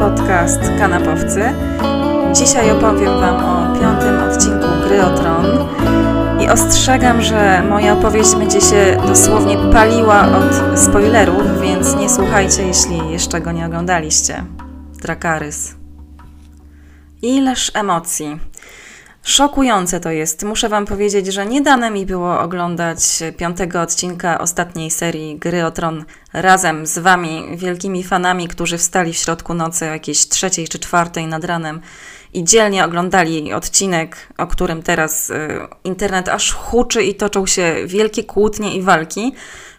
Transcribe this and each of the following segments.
podcast Kanapowcy. Dzisiaj opowiem Wam o piątym odcinku Gry o Tron i ostrzegam, że moja opowieść będzie się dosłownie paliła od spoilerów, więc nie słuchajcie, jeśli jeszcze go nie oglądaliście. Drakarys. Ileż emocji. Szokujące to jest. Muszę Wam powiedzieć, że nie dane mi było oglądać piątego odcinka ostatniej serii Gry o Tron razem z Wami, wielkimi fanami, którzy wstali w środku nocy o jakiejś trzeciej czy czwartej nad ranem i dzielnie oglądali odcinek, o którym teraz y, internet aż huczy i toczą się wielkie kłótnie i walki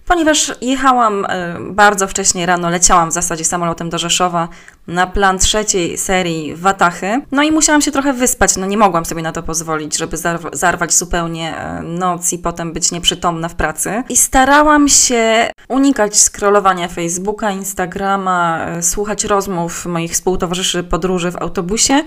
ponieważ jechałam e, bardzo wcześnie rano, leciałam w zasadzie samolotem do Rzeszowa na plan trzeciej serii Watachy. No i musiałam się trochę wyspać, no nie mogłam sobie na to pozwolić, żeby zarwać zupełnie e, noc i potem być nieprzytomna w pracy. I starałam się unikać scrollowania Facebooka, Instagrama, e, słuchać rozmów moich współtowarzyszy podróży w autobusie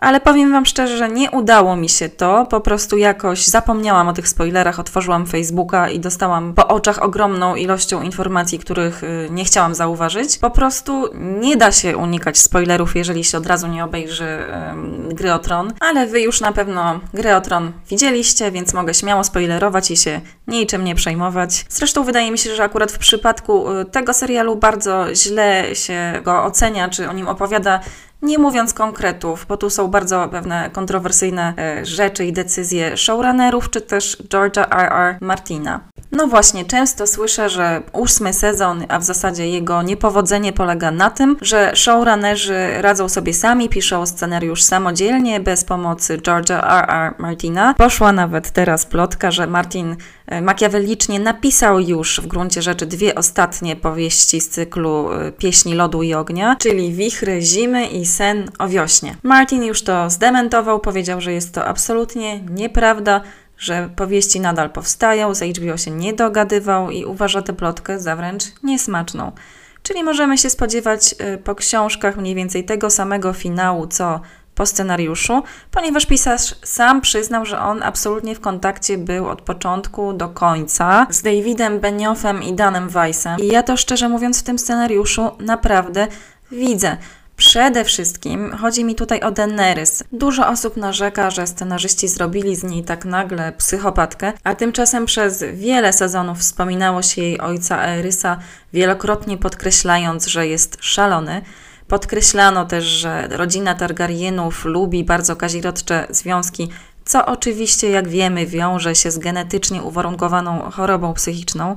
ale powiem Wam szczerze, że nie udało mi się to. Po prostu jakoś zapomniałam o tych spoilerach, otworzyłam Facebooka i dostałam po oczach ogromną ilością informacji, których y, nie chciałam zauważyć. Po prostu nie da się unikać spoilerów, jeżeli się od razu nie obejrzy um, Gry o Tron, ale Wy już na pewno Gry o Tron widzieliście, więc mogę śmiało spoilerować i się niczym nie przejmować. Zresztą wydaje mi się, że akurat w przypadku y, tego serialu bardzo źle się go ocenia, czy o nim opowiada nie mówiąc konkretów, bo tu są bardzo pewne kontrowersyjne e, rzeczy i decyzje showrunnerów, czy też George'a R.R. Martina. No właśnie, często słyszę, że ósmy sezon, a w zasadzie jego niepowodzenie polega na tym, że showrunnerzy radzą sobie sami, piszą scenariusz samodzielnie, bez pomocy George'a R.R. Martina. Poszła nawet teraz plotka, że Martin makiawelicznie napisał już w gruncie rzeczy dwie ostatnie powieści z cyklu e, Pieśni Lodu i Ognia, czyli Wichry Zimy i Sen o Wiośnie. Martin już to zdementował, powiedział, że jest to absolutnie nieprawda, że powieści nadal powstają, z HBO się nie dogadywał i uważa tę plotkę za wręcz niesmaczną. Czyli możemy się spodziewać y, po książkach mniej więcej tego samego finału, co po scenariuszu, ponieważ pisarz sam przyznał, że on absolutnie w kontakcie był od początku do końca z Davidem Benioffem i Danem Weissem. I ja to szczerze mówiąc w tym scenariuszu naprawdę widzę. Przede wszystkim chodzi mi tutaj o Daenerys. Dużo osób narzeka, że scenarzyści zrobili z niej tak nagle psychopatkę, a tymczasem przez wiele sezonów wspominało się jej ojca Aerysa, wielokrotnie podkreślając, że jest szalony. Podkreślano też, że rodzina Targaryenów lubi bardzo kazirodcze związki, co oczywiście, jak wiemy, wiąże się z genetycznie uwarunkowaną chorobą psychiczną.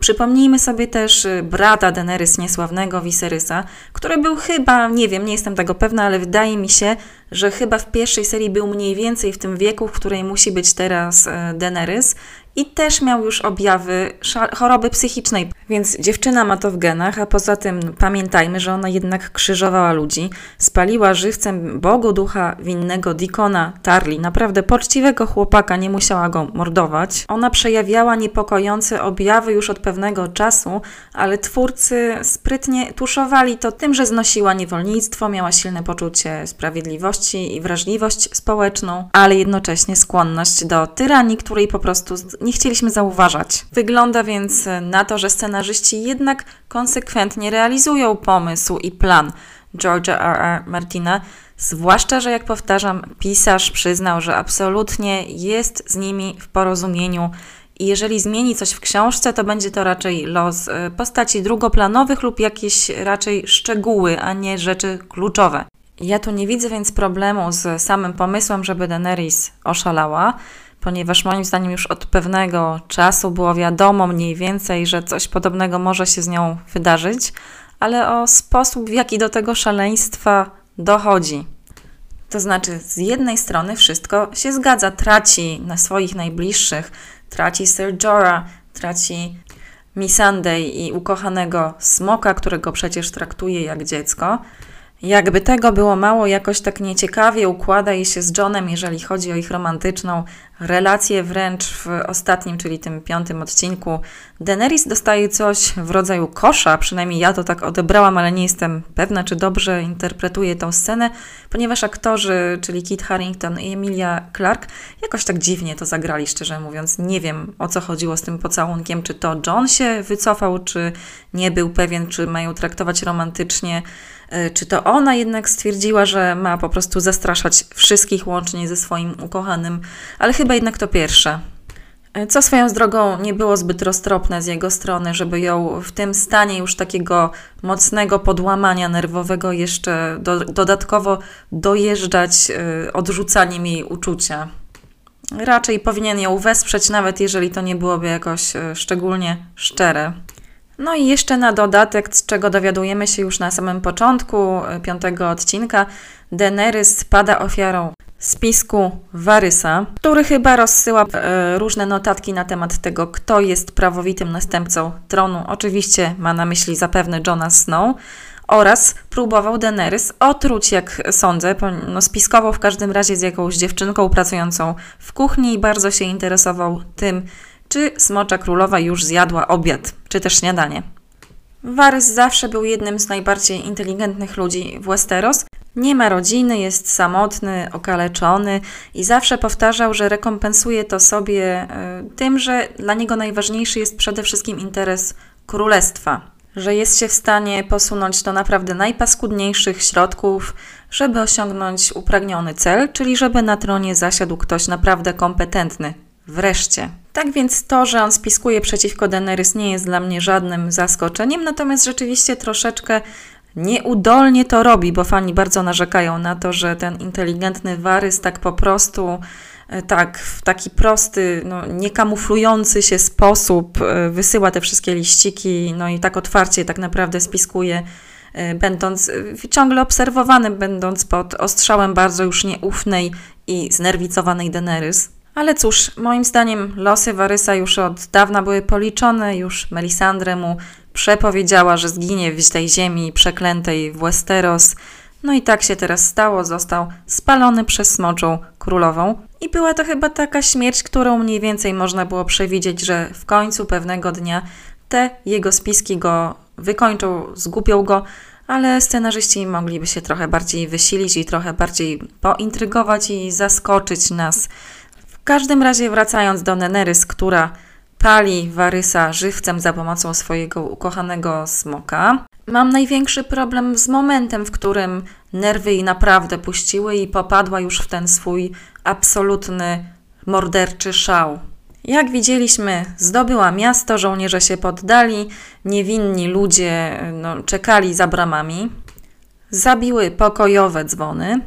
Przypomnijmy sobie też y, brata Daenerys niesławnego Viserysa, który był chyba, nie wiem, nie jestem tego pewna, ale wydaje mi się, że chyba w pierwszej serii był mniej więcej w tym wieku, w której musi być teraz y, Daenerys i też miał już objawy choroby psychicznej. Więc dziewczyna ma to w genach, a poza tym pamiętajmy, że ona jednak krzyżowała ludzi, spaliła żywcem Bogu ducha winnego Dikona Tarli, naprawdę poczciwego chłopaka, nie musiała go mordować. Ona przejawiała niepokojące objawy już od pewnego czasu, ale twórcy sprytnie tuszowali to tym, że znosiła niewolnictwo, miała silne poczucie sprawiedliwości i wrażliwość społeczną, ale jednocześnie skłonność do tyranii, której po prostu nie chcieliśmy zauważać. Wygląda więc na to, że scenarzyści jednak konsekwentnie realizują pomysł i plan George'a R. R. Martina, zwłaszcza, że jak powtarzam, pisarz przyznał, że absolutnie jest z nimi w porozumieniu i jeżeli zmieni coś w książce, to będzie to raczej los y, postaci drugoplanowych lub jakieś raczej szczegóły, a nie rzeczy kluczowe. Ja tu nie widzę więc problemu z samym pomysłem, żeby Daenerys oszalała ponieważ moim zdaniem już od pewnego czasu było wiadomo mniej więcej, że coś podobnego może się z nią wydarzyć, ale o sposób, w jaki do tego szaleństwa dochodzi. To znaczy, z jednej strony wszystko się zgadza, traci na swoich najbliższych, traci Sir Jorah, traci Missandei i ukochanego smoka, którego przecież traktuje jak dziecko. Jakby tego było mało, jakoś tak nieciekawie układa jej się z Johnem, jeżeli chodzi o ich romantyczną relację, wręcz w ostatnim, czyli tym piątym odcinku. Daenerys dostaje coś w rodzaju kosza, przynajmniej ja to tak odebrałam, ale nie jestem pewna, czy dobrze interpretuję tę scenę, ponieważ aktorzy, czyli Kit Harington i Emilia Clarke, jakoś tak dziwnie to zagrali, szczerze mówiąc. Nie wiem, o co chodziło z tym pocałunkiem, czy to John się wycofał, czy nie był pewien, czy mają traktować romantycznie czy to ona jednak stwierdziła, że ma po prostu zastraszać wszystkich łącznie ze swoim ukochanym, ale chyba jednak to pierwsze. E, co swoją drogą nie było zbyt roztropne z jego strony, żeby ją w tym stanie już takiego mocnego podłamania nerwowego jeszcze do, dodatkowo dojeżdżać y, odrzucaniem jej uczucia. Raczej powinien ją wesprzeć, nawet jeżeli to nie byłoby jakoś szczególnie szczere. No i jeszcze na dodatek, z czego dowiadujemy się już na samym początku piątego odcinka, Daenerys pada ofiarą spisku Warysa, który chyba rozsyła e, różne notatki na temat tego, kto jest prawowitym następcą tronu. Oczywiście ma na myśli zapewne Johna Snow oraz próbował Daenerys otruć, jak sądzę, no, spiskował w każdym razie z jakąś dziewczynką pracującą w kuchni i bardzo się interesował tym, czy Smocza Królowa już zjadła obiad, czy też śniadanie. Varys zawsze był jednym z najbardziej inteligentnych ludzi w Westeros. Nie ma rodziny, jest samotny, okaleczony i zawsze powtarzał, że rekompensuje to sobie y, tym, że dla niego najważniejszy jest przede wszystkim interes królestwa. Że jest się w stanie posunąć do naprawdę najpaskudniejszych środków, żeby osiągnąć upragniony cel, czyli żeby na tronie zasiadł ktoś naprawdę kompetentny. Wreszcie. Tak więc to, że on spiskuje przeciwko Daenerys nie jest dla mnie żadnym zaskoczeniem, natomiast rzeczywiście troszeczkę nieudolnie to robi, bo fani bardzo narzekają na to, że ten inteligentny Warys tak po prostu e, tak, w taki prosty, no, niekamuflujący się sposób e, wysyła te wszystkie liściki, no i tak otwarcie tak naprawdę spiskuje, e, będąc ciągle obserwowanym, będąc pod ostrzałem bardzo już nieufnej i znerwicowanej Daenerys. Ale cóż, moim zdaniem losy Warysa już od dawna były policzone, już Melisandre mu przepowiedziała, że zginie w tej ziemi przeklętej w Westeros. No i tak się teraz stało, został spalony przez smoczą królową. I była to chyba taka śmierć, którą mniej więcej można było przewidzieć, że w końcu pewnego dnia te jego spiski go wykończą, zgubią go, ale scenarzyści mogliby się trochę bardziej wysilić i trochę bardziej pointrygować i zaskoczyć nas w każdym razie wracając do Nenerys, która pali Warysa żywcem za pomocą swojego ukochanego smoka, mam największy problem z momentem, w którym nerwy jej naprawdę puściły i popadła już w ten swój absolutny morderczy szał. Jak widzieliśmy, zdobyła miasto, żołnierze się poddali, niewinni ludzie no, czekali za bramami, zabiły pokojowe dzwony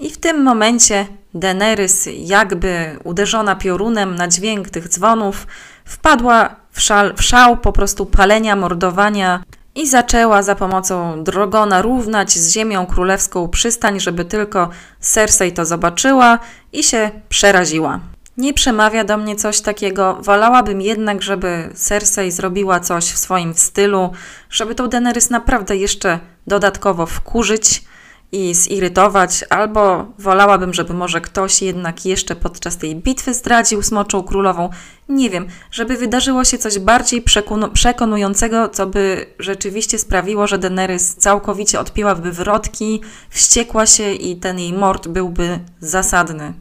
i w tym momencie Daenerys, jakby uderzona piorunem na dźwięk tych dzwonów, wpadła w, szal, w szał po prostu palenia, mordowania i zaczęła za pomocą drogona równać z ziemią królewską przystań, żeby tylko Cersei to zobaczyła i się przeraziła. Nie przemawia do mnie coś takiego. Wolałabym jednak, żeby Cersei zrobiła coś w swoim stylu, żeby tą Daenerys naprawdę jeszcze dodatkowo wkurzyć i zirytować, albo wolałabym, żeby może ktoś jednak jeszcze podczas tej bitwy zdradził Smoczą Królową. Nie wiem, żeby wydarzyło się coś bardziej przekonującego, co by rzeczywiście sprawiło, że Daenerys całkowicie odpiłaby wrotki, wściekła się i ten jej mord byłby zasadny.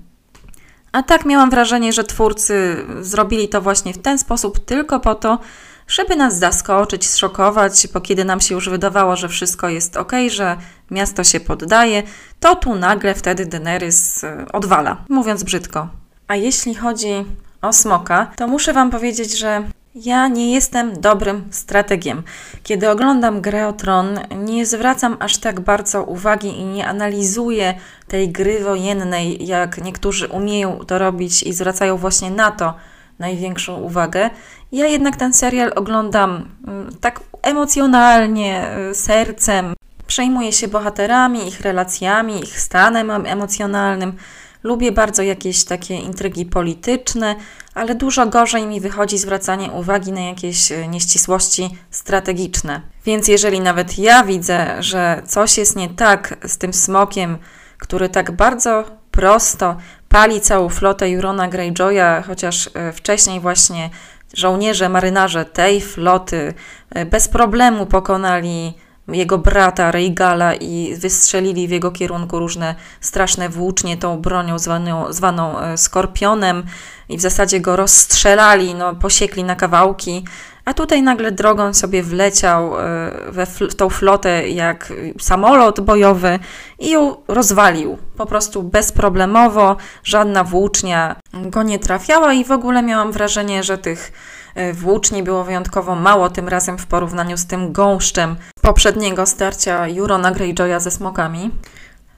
A tak miałam wrażenie, że twórcy zrobili to właśnie w ten sposób tylko po to, żeby nas zaskoczyć, zszokować, bo kiedy nam się już wydawało, że wszystko jest ok, że miasto się poddaje, to tu nagle wtedy Daenerys e, odwala, mówiąc brzydko. A jeśli chodzi o smoka, to muszę Wam powiedzieć, że ja nie jestem dobrym strategiem. Kiedy oglądam grę o Tron, nie zwracam aż tak bardzo uwagi i nie analizuję tej gry wojennej, jak niektórzy umieją to robić i zwracają właśnie na to największą uwagę. Ja jednak ten serial oglądam mm, tak emocjonalnie, y, sercem. Przejmuję się bohaterami, ich relacjami, ich stanem emocjonalnym. Lubię bardzo jakieś takie intrygi polityczne, ale dużo gorzej mi wychodzi zwracanie uwagi na jakieś y, nieścisłości strategiczne. Więc jeżeli nawet ja widzę, że coś jest nie tak z tym smokiem, który tak bardzo prosto pali całą flotę Jurona Greyjoya, chociaż y, wcześniej właśnie żołnierze, marynarze tej floty e, bez problemu pokonali jego brata Reigala i wystrzelili w jego kierunku różne straszne włócznie tą bronią zwaną, zwaną e, skorpionem i w zasadzie go rozstrzelali, no, posiekli na kawałki. a tutaj nagle drogą sobie wleciał e, we w tą flotę jak samolot bojowy i ją rozwalił. Po prostu bezproblemowo, żadna włócznia go nie trafiała i w ogóle miałam wrażenie, że tych e, włóczni było wyjątkowo mało tym razem w porównaniu z tym gąszczem poprzedniego starcia Jurona Greyjoya ze smokami.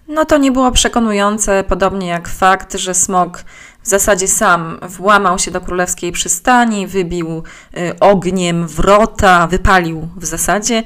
No to nie było przekonujące, podobnie jak fakt, że smok w zasadzie sam włamał się do królewskiej przystani, wybił y, ogniem wrota, wypalił w zasadzie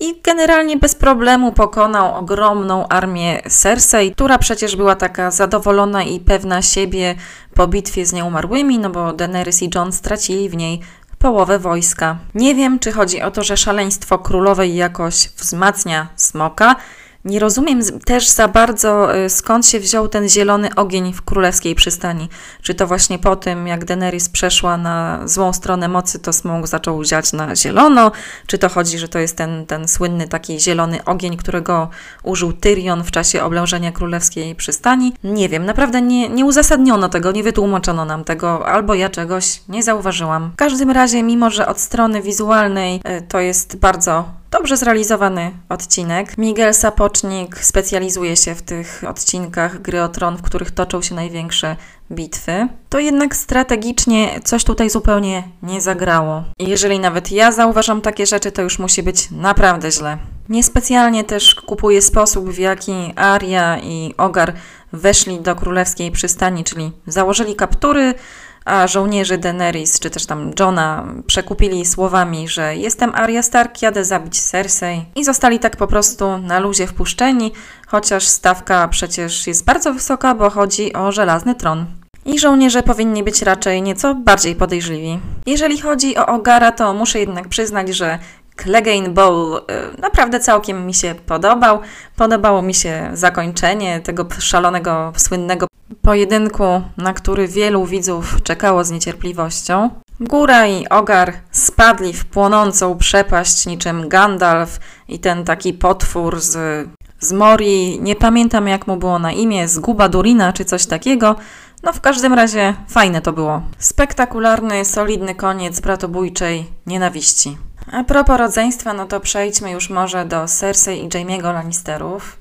i generalnie bez problemu pokonał ogromną armię Cersei, która przecież była taka zadowolona i pewna siebie po bitwie z nieumarłymi, no bo Daenerys i Jon stracili w niej połowę wojska. Nie wiem, czy chodzi o to, że szaleństwo królowej jakoś wzmacnia smoka, nie rozumiem też za bardzo, y, skąd się wziął ten zielony ogień w królewskiej przystani. Czy to właśnie po tym, jak Daenerys przeszła na złą stronę mocy, to smog zaczął ziać na zielono? Czy to chodzi, że to jest ten, ten słynny taki zielony ogień, którego użył Tyrion w czasie oblężenia królewskiej przystani? Nie wiem, naprawdę nie, nie uzasadniono tego, nie wytłumaczono nam tego, albo ja czegoś nie zauważyłam. W każdym razie, mimo że od strony wizualnej y, to jest bardzo Dobrze zrealizowany odcinek. Miguel Sapocznik specjalizuje się w tych odcinkach gry o tron, w których toczą się największe bitwy. To jednak strategicznie coś tutaj zupełnie nie zagrało. I jeżeli nawet ja zauważam takie rzeczy, to już musi być naprawdę źle. Niespecjalnie też kupuję sposób, w jaki Aria i Ogar weszli do królewskiej przystani, czyli założyli kaptury, a żołnierze Daenerys, czy też tam Johna przekupili słowami, że jestem Arya Stark, jadę zabić Cersei i zostali tak po prostu na luzie wpuszczeni, chociaż stawka przecież jest bardzo wysoka, bo chodzi o żelazny tron. I żołnierze powinni być raczej nieco bardziej podejrzliwi. Jeżeli chodzi o Ogara, to muszę jednak przyznać, że Clegane Bowl y, naprawdę całkiem mi się podobał. Podobało mi się zakończenie tego szalonego, słynnego pojedynku, na który wielu widzów czekało z niecierpliwością. Góra i Ogar spadli w płonącą przepaść niczym Gandalf i ten taki potwór z, z Mori, nie pamiętam jak mu było na imię, z Guba Durina czy coś takiego. No w każdym razie fajne to było. Spektakularny, solidny koniec bratobójczej nienawiści. A propos rodzeństwa, no to przejdźmy już może do Cersei i Jaime'ego Lannisterów.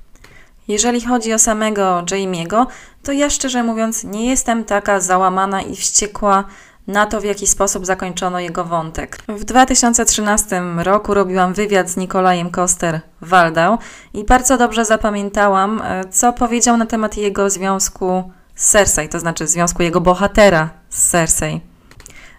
Jeżeli chodzi o samego Jaime'ego, to ja szczerze mówiąc nie jestem taka załamana i wściekła na to, w jaki sposób zakończono jego wątek. W 2013 roku robiłam wywiad z Nikolajem Koster-Waldau i bardzo dobrze zapamiętałam, e, co powiedział na temat jego związku z Cersei, to znaczy związku jego bohatera z Cersei.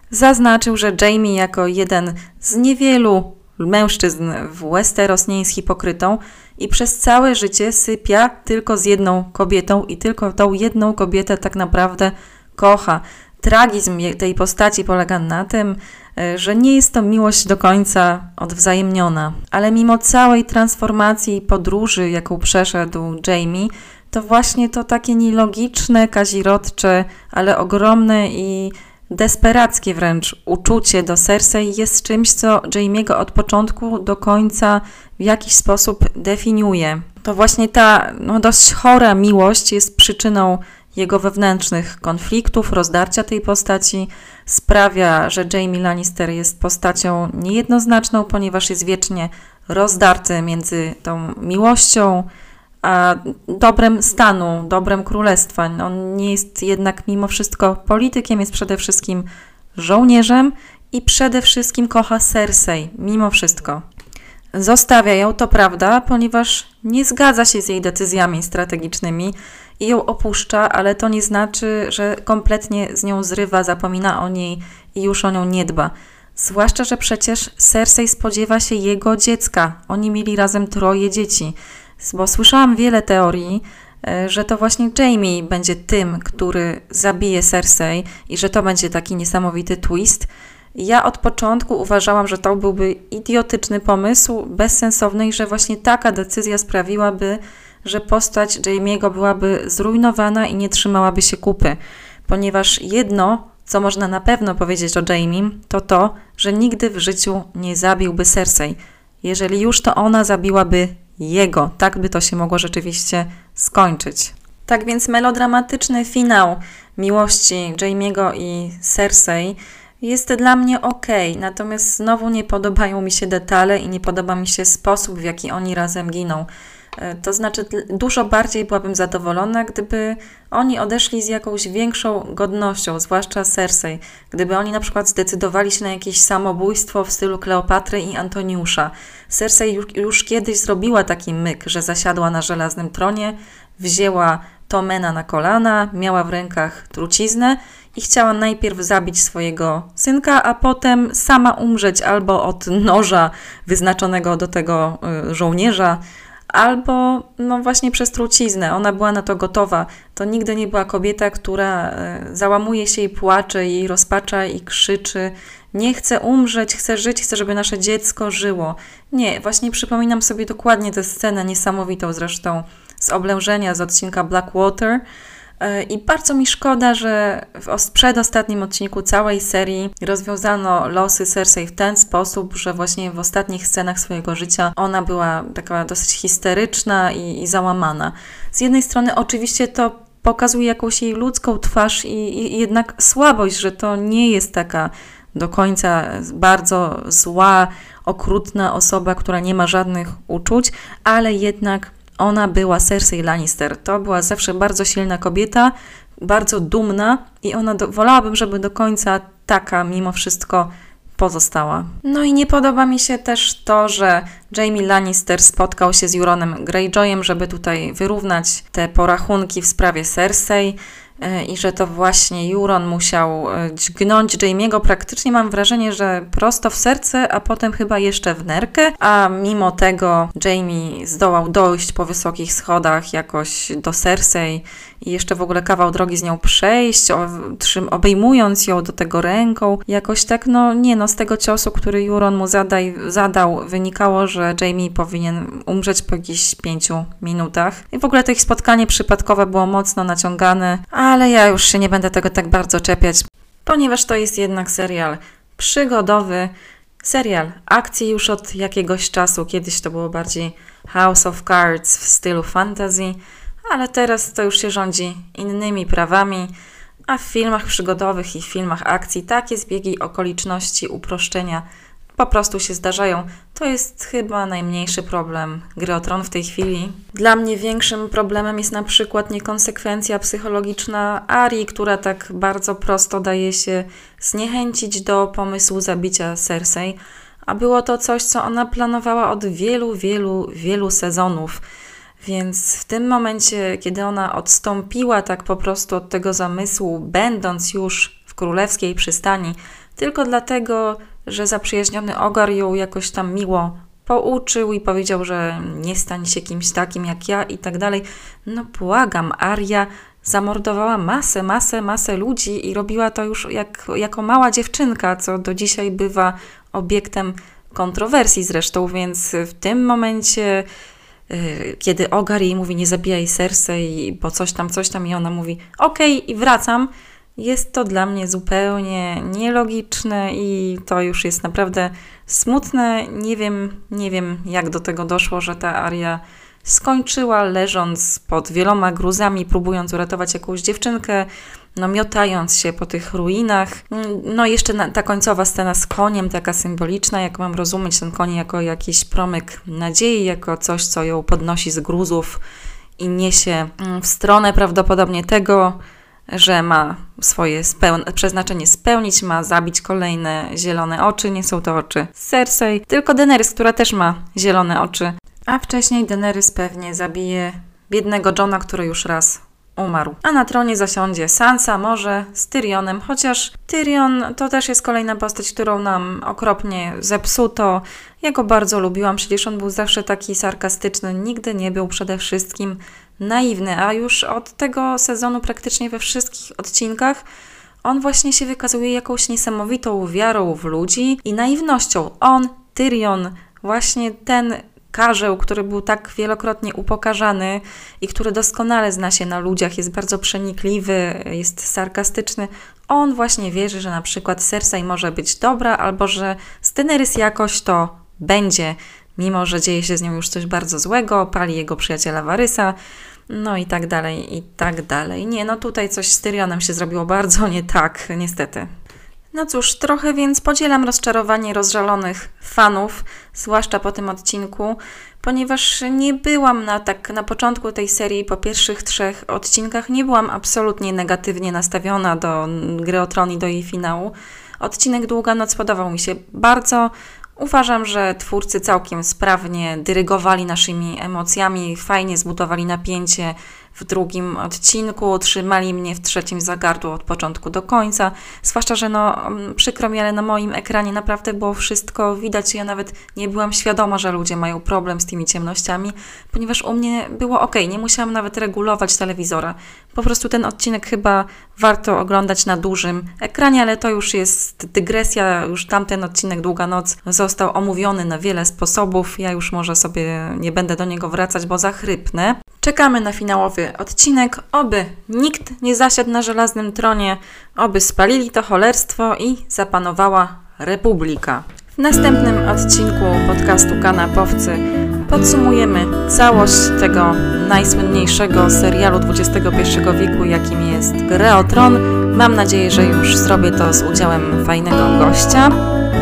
Zaznaczył, że Jamie jako jeden z niewielu mężczyzn w Westeros nie jest hipokrytą i przez całe życie sypia tylko z jedną kobietą i tylko tą jedną kobietę tak naprawdę kocha. Tragizm tej postaci polega na tym, e, że nie jest to miłość do końca odwzajemniona, ale mimo całej transformacji i podróży, jaką przeszedł Jamie, to właśnie to takie nielogiczne, kazirodcze, ale ogromne i desperackie wręcz uczucie do Cersei jest czymś, co Jamie'ego od początku do końca w jakiś sposób definiuje. To właśnie ta no, dość chora miłość jest przyczyną jego wewnętrznych konfliktów, rozdarcia tej postaci, sprawia, że Jamie Lannister jest postacią niejednoznaczną, ponieważ jest wiecznie rozdarty między tą miłością, a dobrem stanu, dobrem królestwa. On nie jest jednak mimo wszystko politykiem, jest przede wszystkim żołnierzem i przede wszystkim kocha Cersei, mimo wszystko. Zostawia ją, to prawda, ponieważ nie zgadza się z jej decyzjami strategicznymi i ją opuszcza, ale to nie znaczy, że kompletnie z nią zrywa, zapomina o niej i już o nią nie dba. Zwłaszcza, że przecież Cersei spodziewa się jego dziecka. Oni mieli razem troje dzieci bo słyszałam wiele teorii, e, że to właśnie Jamie będzie tym, który zabije Cersei i że to będzie taki niesamowity twist. Ja od początku uważałam, że to byłby idiotyczny pomysł, bezsensowny i że właśnie taka decyzja sprawiłaby, że postać Jamie'ego byłaby zrujnowana i nie trzymałaby się kupy. Ponieważ jedno, co można na pewno powiedzieć o Jamie, to to, że nigdy w życiu nie zabiłby Cersei. Jeżeli już, to ona zabiłaby jego. Tak by to się mogło rzeczywiście skończyć. Tak więc melodramatyczny finał miłości Jamie'ego i Cersei jest dla mnie ok, natomiast znowu nie podobają mi się detale i nie podoba mi się sposób, w jaki oni razem giną. E, to znaczy, dużo bardziej byłabym zadowolona, gdyby oni odeszli z jakąś większą godnością, zwłaszcza Cersei. Gdyby oni na przykład zdecydowali się na jakieś samobójstwo w stylu Kleopatry i Antoniusza. Cersei już, już kiedyś zrobiła taki myk, że zasiadła na żelaznym tronie, wzięła Tomena na kolana, miała w rękach truciznę i chciała najpierw zabić swojego synka, a potem sama umrzeć albo od noża wyznaczonego do tego y, żołnierza, albo no właśnie przez truciznę. Ona była na to gotowa. To nigdy nie była kobieta, która e, załamuje się i płacze i rozpacza i krzyczy. Nie chcę umrzeć, chcę żyć, chcę, żeby nasze dziecko żyło. Nie, właśnie przypominam sobie dokładnie tę scenę, niesamowitą zresztą, z oblężenia z odcinka Blackwater, E, I bardzo mi szkoda, że w przedostatnim odcinku całej serii rozwiązano losy Cersei w ten sposób, że właśnie w ostatnich scenach swojego życia ona była taka dosyć histeryczna i, i załamana. Z jednej strony oczywiście to pokazuje jakąś jej ludzką twarz i, i jednak słabość, że to nie jest taka do końca bardzo zła, okrutna osoba, która nie ma żadnych uczuć, ale jednak ona była Cersei Lannister. To była zawsze bardzo silna kobieta, bardzo dumna i ona do, wolałabym, żeby do końca taka mimo wszystko pozostała. No i nie podoba mi się też to, że Jamie Lannister spotkał się z Juronem Greyjoyem, żeby tutaj wyrównać te porachunki w sprawie Cersei. E, i że to właśnie Juron musiał e, dźgnąć Jamie'ego. Praktycznie mam wrażenie, że prosto w serce, a potem chyba jeszcze w nerkę, a mimo tego Jamie zdołał dojść po wysokich schodach jakoś do Cersei i jeszcze w ogóle kawał drogi z nią przejść, obejmując ją do tego ręką. Jakoś tak, no nie no, z tego ciosu, który Juron mu zadaj, zadał, wynikało, że Jamie powinien umrzeć po jakichś pięciu minutach. I w ogóle to ich spotkanie przypadkowe było mocno naciągane, ale ja już się nie będę tego tak bardzo czepiać, ponieważ to jest jednak serial przygodowy, serial akcji już od jakiegoś czasu. Kiedyś to było bardziej House of Cards w stylu fantasy ale teraz to już się rządzi innymi prawami, a w filmach przygodowych i filmach akcji takie zbiegi okoliczności, uproszczenia po prostu się zdarzają. To jest chyba najmniejszy problem gry o tron w tej chwili. Dla mnie większym problemem jest na przykład niekonsekwencja psychologiczna Ari, która tak bardzo prosto daje się zniechęcić do pomysłu zabicia Cersei, a było to coś, co ona planowała od wielu, wielu, wielu sezonów. Więc w tym momencie, kiedy ona odstąpiła tak po prostu od tego zamysłu, będąc już w królewskiej przystani, tylko dlatego, że zaprzyjaźniony Ogar ją jakoś tam miło pouczył i powiedział, że nie stań się kimś takim jak ja i tak dalej. No błagam, Aria zamordowała masę, masę, masę ludzi i robiła to już jak, jako mała dziewczynka, co do dzisiaj bywa obiektem kontrowersji zresztą, więc w tym momencie kiedy Ogar jej mówi nie zabijaj Cersei, bo coś tam, coś tam i ona mówi okej okay, i wracam, jest to dla mnie zupełnie nielogiczne i to już jest naprawdę smutne. Nie wiem, nie wiem jak do tego doszło, że ta Aria skończyła leżąc pod wieloma gruzami, próbując uratować jakąś dziewczynkę, no miotając się po tych ruinach. No jeszcze na, ta końcowa scena z koniem, taka symboliczna, jak mam rozumieć ten koń jako jakiś promyk nadziei, jako coś, co ją podnosi z gruzów i niesie mm, w stronę prawdopodobnie tego, że ma swoje speł- przeznaczenie spełnić, ma zabić kolejne zielone oczy. Nie są to oczy Cersei, tylko Daenerys, która też ma zielone oczy. A wcześniej Daenerys pewnie zabije biednego Johna, który już raz umarł. A na tronie zasiądzie Sansa, może z Tyrionem, chociaż Tyrion to też jest kolejna postać, którą nam okropnie zepsuto. Ja go bardzo lubiłam, przecież on był zawsze taki sarkastyczny, nigdy nie był przede wszystkim naiwny, a już od tego sezonu praktycznie we wszystkich odcinkach on właśnie się wykazuje jakąś niesamowitą wiarą w ludzi i naiwnością. On, Tyrion, właśnie ten karzeł, który był tak wielokrotnie upokarzany i który doskonale zna się na ludziach, jest bardzo przenikliwy, jest sarkastyczny, on właśnie wierzy, że na przykład Cersei może być dobra, albo że Daenerys jakoś to będzie, mimo że dzieje się z nią już coś bardzo złego, pali jego przyjaciela Warysa, no i tak dalej, i tak dalej. Nie, no tutaj coś z Tyrionem się zrobiło bardzo nie tak, niestety. No cóż, trochę więc podzielam rozczarowanie rozżalonych fanów, zwłaszcza po tym odcinku, ponieważ nie byłam na tak na początku tej serii, po pierwszych trzech odcinkach, nie byłam absolutnie negatywnie nastawiona do gry o Tron i do jej finału. Odcinek Długa Noc podobał mi się bardzo. Uważam, że twórcy całkiem sprawnie dyrygowali naszymi emocjami, fajnie zbudowali napięcie w drugim odcinku, trzymali mnie w trzecim zagardło od początku do końca. Zwłaszcza, że no, mm, przykro mi, ale na moim ekranie naprawdę było wszystko widać. Ja nawet nie byłam świadoma, że ludzie mają problem z tymi ciemnościami, ponieważ u mnie było ok, nie musiałam nawet regulować telewizora. Po prostu ten odcinek chyba warto oglądać na dużym ekranie, ale to już jest dygresja. Już tamten odcinek Długa Noc został omówiony na wiele sposobów. Ja już może sobie nie będę do niego wracać, bo zachrypnę. Czekamy na finałowy odcinek. Oby nikt nie zasiadł na żelaznym tronie, oby spalili to cholerstwo i zapanowała republika. W następnym odcinku podcastu Kanapowcy podsumujemy całość tego najsłynniejszego serialu XXI wieku, jakim jest Grę o Tron. Mam nadzieję, że już zrobię to z udziałem fajnego gościa.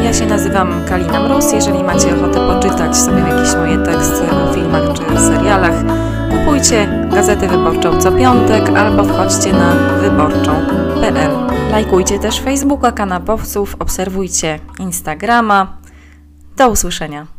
Ja się nazywam Kalina Mróz. Jeżeli macie ochotę poczytać sobie jakieś moje teksty o filmach czy serialach, kupujcie Gazetę Wyborczą co piątek albo wchodźcie na wyborczą.pl. Lajkujcie też Facebooka kanapowców, obserwujcie Instagrama. Do usłyszenia.